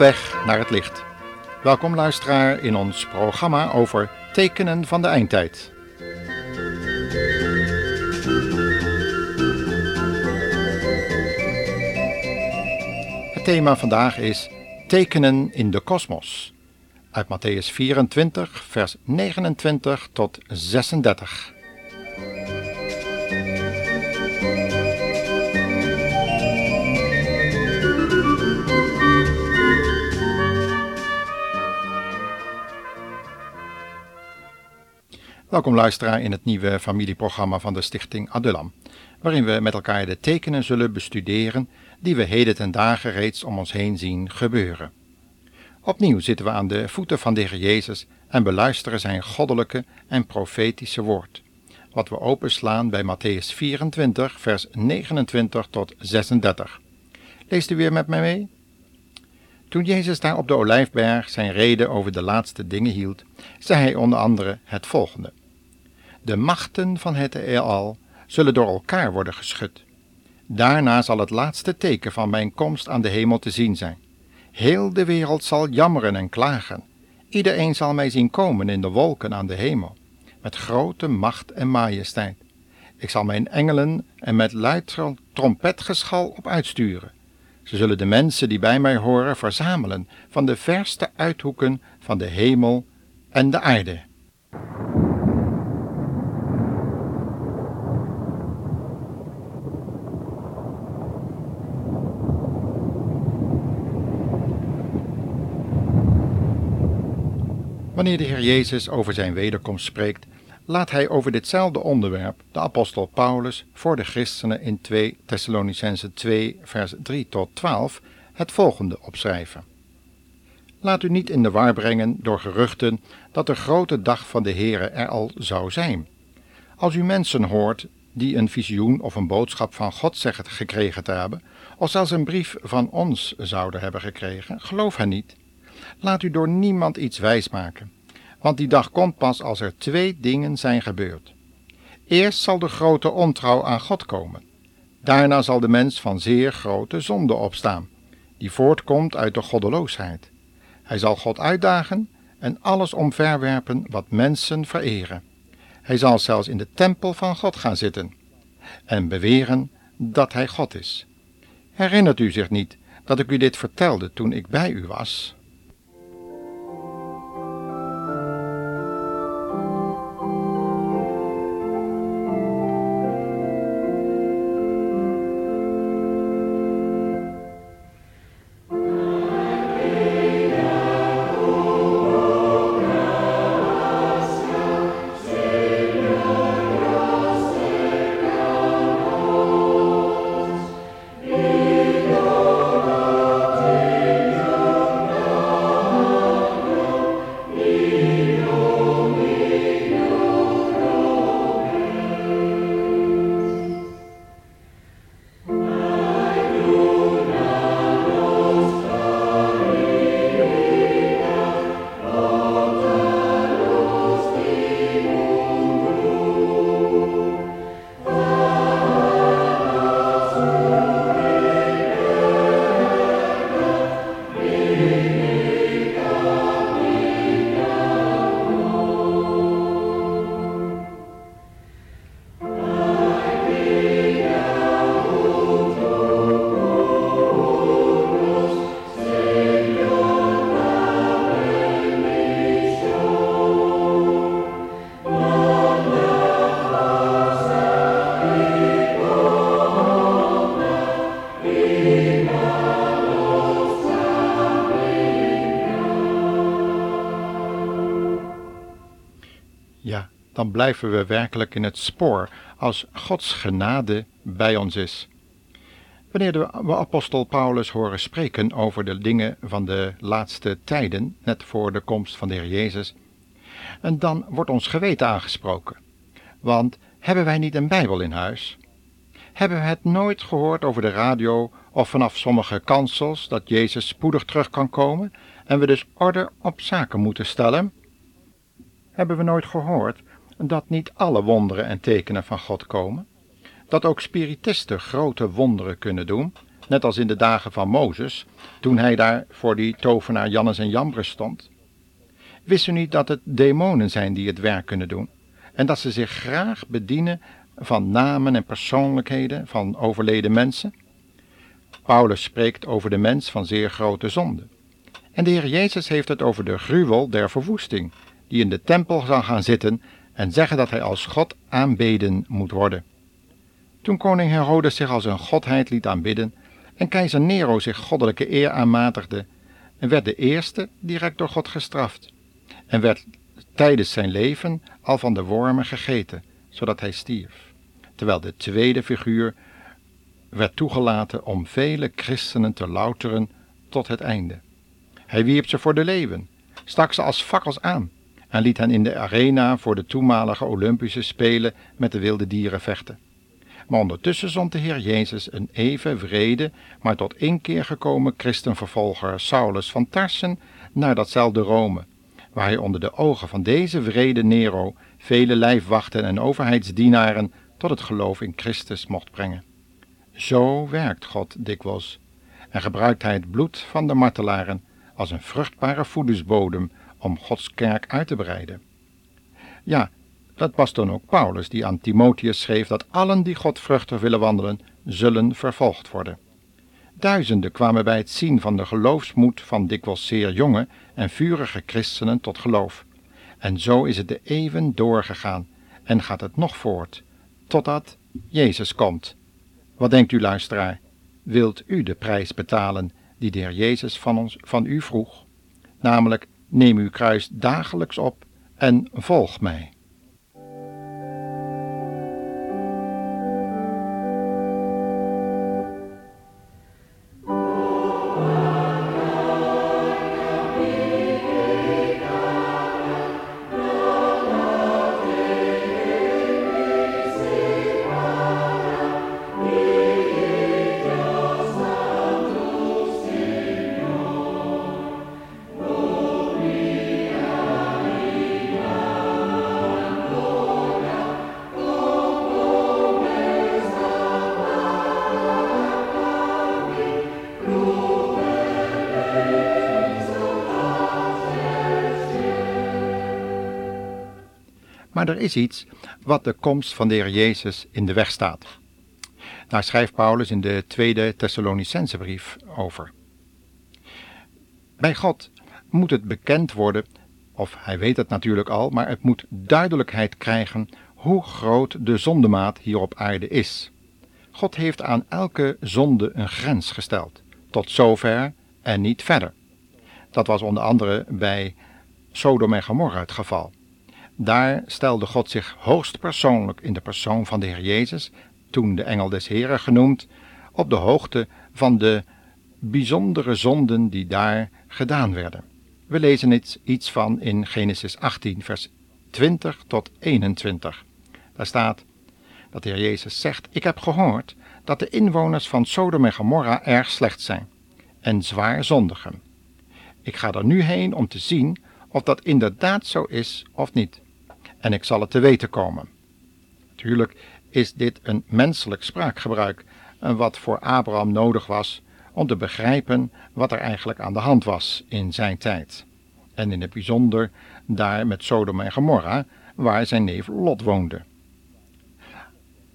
Weg naar het licht. Welkom luisteraar in ons programma over tekenen van de eindtijd. Het thema vandaag is tekenen in de kosmos. Uit Matthäus 24, vers 29 tot 36. Welkom luisteraar in het nieuwe familieprogramma van de stichting Adullam, waarin we met elkaar de tekenen zullen bestuderen die we heden ten dagen reeds om ons heen zien gebeuren. Opnieuw zitten we aan de voeten van de Heer Jezus en beluisteren zijn goddelijke en profetische woord, wat we openslaan bij Matthäus 24, vers 29 tot 36. Leest u weer met mij mee? Toen Jezus daar op de Olijfberg zijn reden over de laatste dingen hield, zei hij onder andere het volgende. De machten van het heelal zullen door elkaar worden geschud. Daarna zal het laatste teken van mijn komst aan de hemel te zien zijn. Heel de wereld zal jammeren en klagen. Iedereen zal mij zien komen in de wolken aan de hemel, met grote macht en majesteit. Ik zal mijn engelen en met luid trompetgeschal op uitsturen. Ze zullen de mensen die bij mij horen verzamelen van de verste uithoeken van de hemel en de aarde. Wanneer de Heer Jezus over zijn wederkomst spreekt, laat hij over ditzelfde onderwerp de apostel Paulus voor de christenen in 2 Thessalonicense 2 vers 3 tot 12 het volgende opschrijven. Laat u niet in de war brengen door geruchten dat de grote dag van de Heere er al zou zijn. Als u mensen hoort die een visioen of een boodschap van God zeggen gekregen te hebben, of zelfs een brief van ons zouden hebben gekregen, geloof hen niet. Laat u door niemand iets wijsmaken, want die dag komt pas als er twee dingen zijn gebeurd. Eerst zal de grote ontrouw aan God komen. Daarna zal de mens van zeer grote zonde opstaan, die voortkomt uit de goddeloosheid. Hij zal God uitdagen en alles omverwerpen wat mensen vereren. Hij zal zelfs in de tempel van God gaan zitten en beweren dat hij God is. Herinnert u zich niet dat ik u dit vertelde toen ik bij u was? Dan blijven we werkelijk in het spoor als Gods genade bij ons is. Wanneer we apostel Paulus horen spreken over de dingen van de laatste tijden, net voor de komst van de Heer Jezus, en dan wordt ons geweten aangesproken. Want hebben wij niet een Bijbel in huis? Hebben we het nooit gehoord over de radio of vanaf sommige kansels dat Jezus spoedig terug kan komen en we dus orde op zaken moeten stellen? Hebben we nooit gehoord dat niet alle wonderen en tekenen van God komen, dat ook spiritisten grote wonderen kunnen doen net als in de dagen van Mozes, toen hij daar voor die tovenaar Jannes en Jambres stond? Wist u niet dat het demonen zijn die het werk kunnen doen en dat ze zich graag bedienen van namen en persoonlijkheden van overleden mensen? Paulus spreekt over de mens van zeer grote zonde. En de Heer Jezus heeft het over de gruwel der verwoesting, die in de tempel zal gaan zitten en zeggen dat hij als God aanbeden moet worden. Toen koning Herodes zich als een godheid liet aanbidden en keizer Nero zich goddelijke eer aanmatigde, werd de eerste direct door God gestraft en werd tijdens zijn leven al van de wormen gegeten, zodat hij stierf, terwijl de tweede figuur werd toegelaten om vele christenen te louteren tot het einde. Hij wierp ze voor de leeuwen, stak ze als fakkels aan en liet hen in de arena voor de toenmalige Olympische Spelen met de wilde dieren vechten. Maar ondertussen zond de Heer Jezus een even vrede, maar tot inkeer gekomen christenvervolger Saulus van Tarsen naar datzelfde Rome, waar hij onder de ogen van deze vrede Nero vele lijfwachten en overheidsdienaren tot het geloof in Christus mocht brengen. Zo werkt God dikwijls en gebruikt hij het bloed van de martelaren als een vruchtbare voedingsbodem om Gods kerk uit te breiden. Ja, dat was dan ook Paulus die aan Timotheus schreef dat allen die God vruchtig willen wandelen, zullen vervolgd worden. Duizenden kwamen bij het zien van de geloofsmoed van dikwijls zeer jonge en vurige christenen tot geloof. En zo is het de eeuwen doorgegaan en gaat het nog voort, totdat Jezus komt. Wat denkt u, luisteraar? Wilt u de prijs betalen die de Heer Jezus van, ons, van u vroeg? Namelijk, neem uw kruis dagelijks op en volg mij. Maar er is iets wat de komst van de Heer Jezus in de weg staat. Daar schrijft Paulus in de tweede Thessalonicense brief over. Bij God moet het bekend worden, of hij weet het natuurlijk al, maar het moet duidelijkheid krijgen hoe groot de zondemaat hier op aarde is. God heeft aan elke zonde een grens gesteld, tot zover en niet verder. Dat was onder andere bij Sodom en Gomorra het geval. Daar stelde God zich hoogst persoonlijk in de persoon van de Heer Jezus, toen de engel des Heren genoemd, op de hoogte van de bijzondere zonden die daar gedaan werden. We lezen iets, van in Genesis 18, vers 20 tot 21. Daar staat dat de Heer Jezus zegt: Ik heb gehoord dat de inwoners van Sodom en Gomorra erg slecht zijn en zwaar zondigen. Ik ga er nu heen om te zien of dat inderdaad zo is of niet en ik zal het te weten komen. Natuurlijk is dit een menselijk spraakgebruik, wat voor Abraham nodig was om te begrijpen wat er eigenlijk aan de hand was in zijn tijd. En in het bijzonder daar met Sodom en Gomorra, waar zijn neef Lot woonde.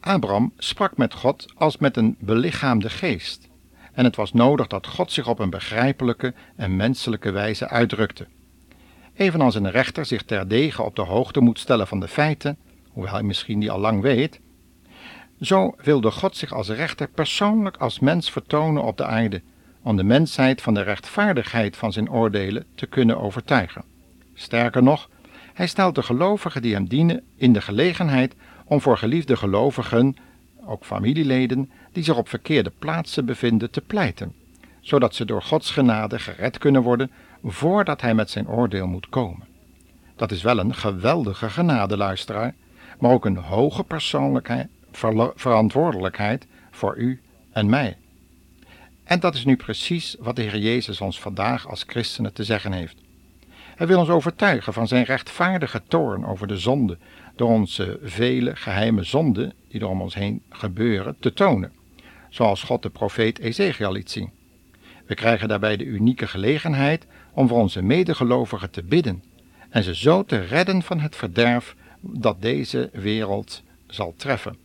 Abraham sprak met God als met een belichaamde geest, en het was nodig dat God zich op een begrijpelijke en menselijke wijze uitdrukte evenals een rechter zich terdege op de hoogte moet stellen van de feiten, hoewel hij misschien die al lang weet, zo wilde God zich als rechter persoonlijk als mens vertonen op de aarde, om de mensheid van de rechtvaardigheid van zijn oordelen te kunnen overtuigen. Sterker nog, hij stelt de gelovigen die hem dienen in de gelegenheid om voor geliefde gelovigen, ook familieleden, die zich op verkeerde plaatsen bevinden, te pleiten, zodat ze door Gods genade gered kunnen worden voordat hij met zijn oordeel moet komen. Dat is wel een geweldige genadeluisteraar, maar ook een hoge persoonlijke verantwoordelijkheid voor u en mij. En dat is nu precies wat de Heer Jezus ons vandaag als christenen te zeggen heeft. Hij wil ons overtuigen van zijn rechtvaardige toorn over de zonde, door onze vele geheime zonden die er om ons heen gebeuren, te tonen, zoals God de profeet Ezekiel liet zien. We krijgen daarbij de unieke gelegenheid om voor onze medegelovigen te bidden en ze zo te redden van het verderf dat deze wereld zal treffen.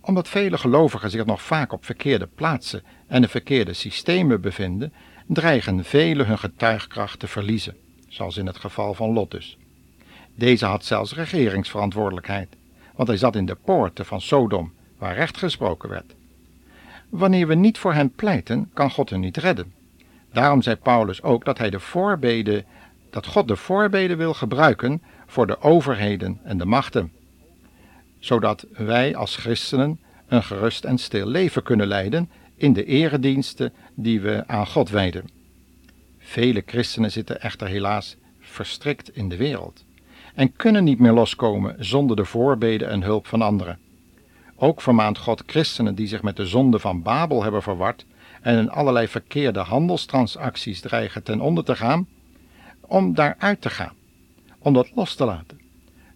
Omdat vele gelovigen zich nog vaak op verkeerde plaatsen en de verkeerde systemen bevinden, dreigen velen hun getuigkracht te verliezen, zoals in het geval van Lot dus. Deze had zelfs regeringsverantwoordelijkheid, want hij zat in de poorten van Sodom, waar recht gesproken werd. Wanneer we niet voor hen pleiten, kan God hen niet redden. Daarom zei Paulus ook dat hij de voorbeden, dat God de voorbeden wil gebruiken voor de overheden en de machten, zodat wij als christenen een gerust en stil leven kunnen leiden in de erediensten die we aan God wijden. Vele christenen zitten echter helaas verstrikt in de wereld en kunnen niet meer loskomen zonder de voorbeden en hulp van anderen. Ook vermaant God christenen die zich met de zonde van Babel hebben verward en in allerlei verkeerde handelstransacties dreigen ten onder te gaan, om daaruit te gaan, om dat los te laten.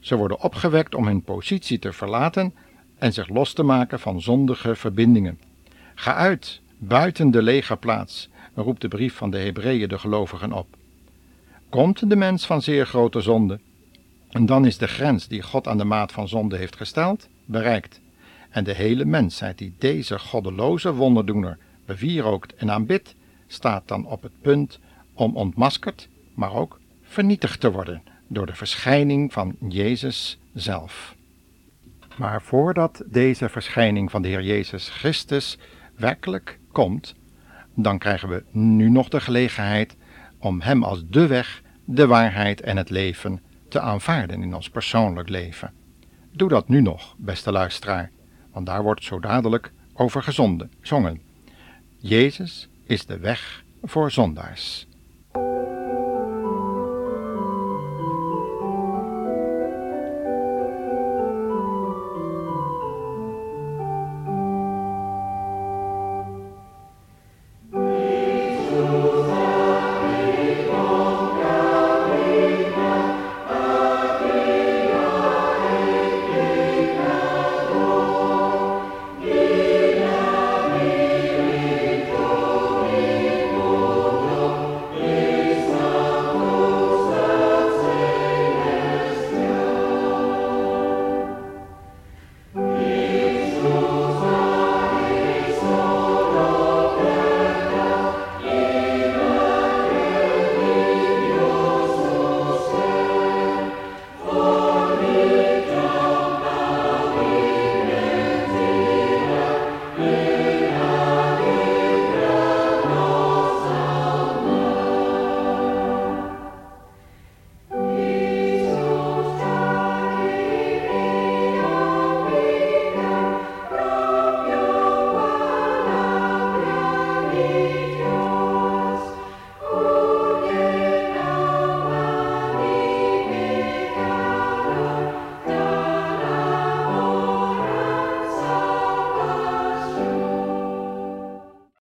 Ze worden opgewekt om hun positie te verlaten en zich los te maken van zondige verbindingen. Ga uit, buiten de legerplaats, roept de brief van de Hebreeën de gelovigen op. Komt de mens van zeer grote zonde, en dan is de grens die God aan de maat van zonde heeft gesteld, bereikt. En de hele mensheid die deze goddeloze wonderdoener bewierookt en aanbidt, staat dan op het punt om ontmaskerd, maar ook vernietigd te worden door de verschijning van Jezus zelf. Maar voordat deze verschijning van de Heer Jezus Christus werkelijk komt, dan krijgen we nu nog de gelegenheid om Hem als de weg, de waarheid en het leven te aanvaarden in ons persoonlijk leven. Doe dat nu nog, beste luisteraar, want daar wordt zo dadelijk over gezonden, zongen. Jezus is de weg voor zondaars.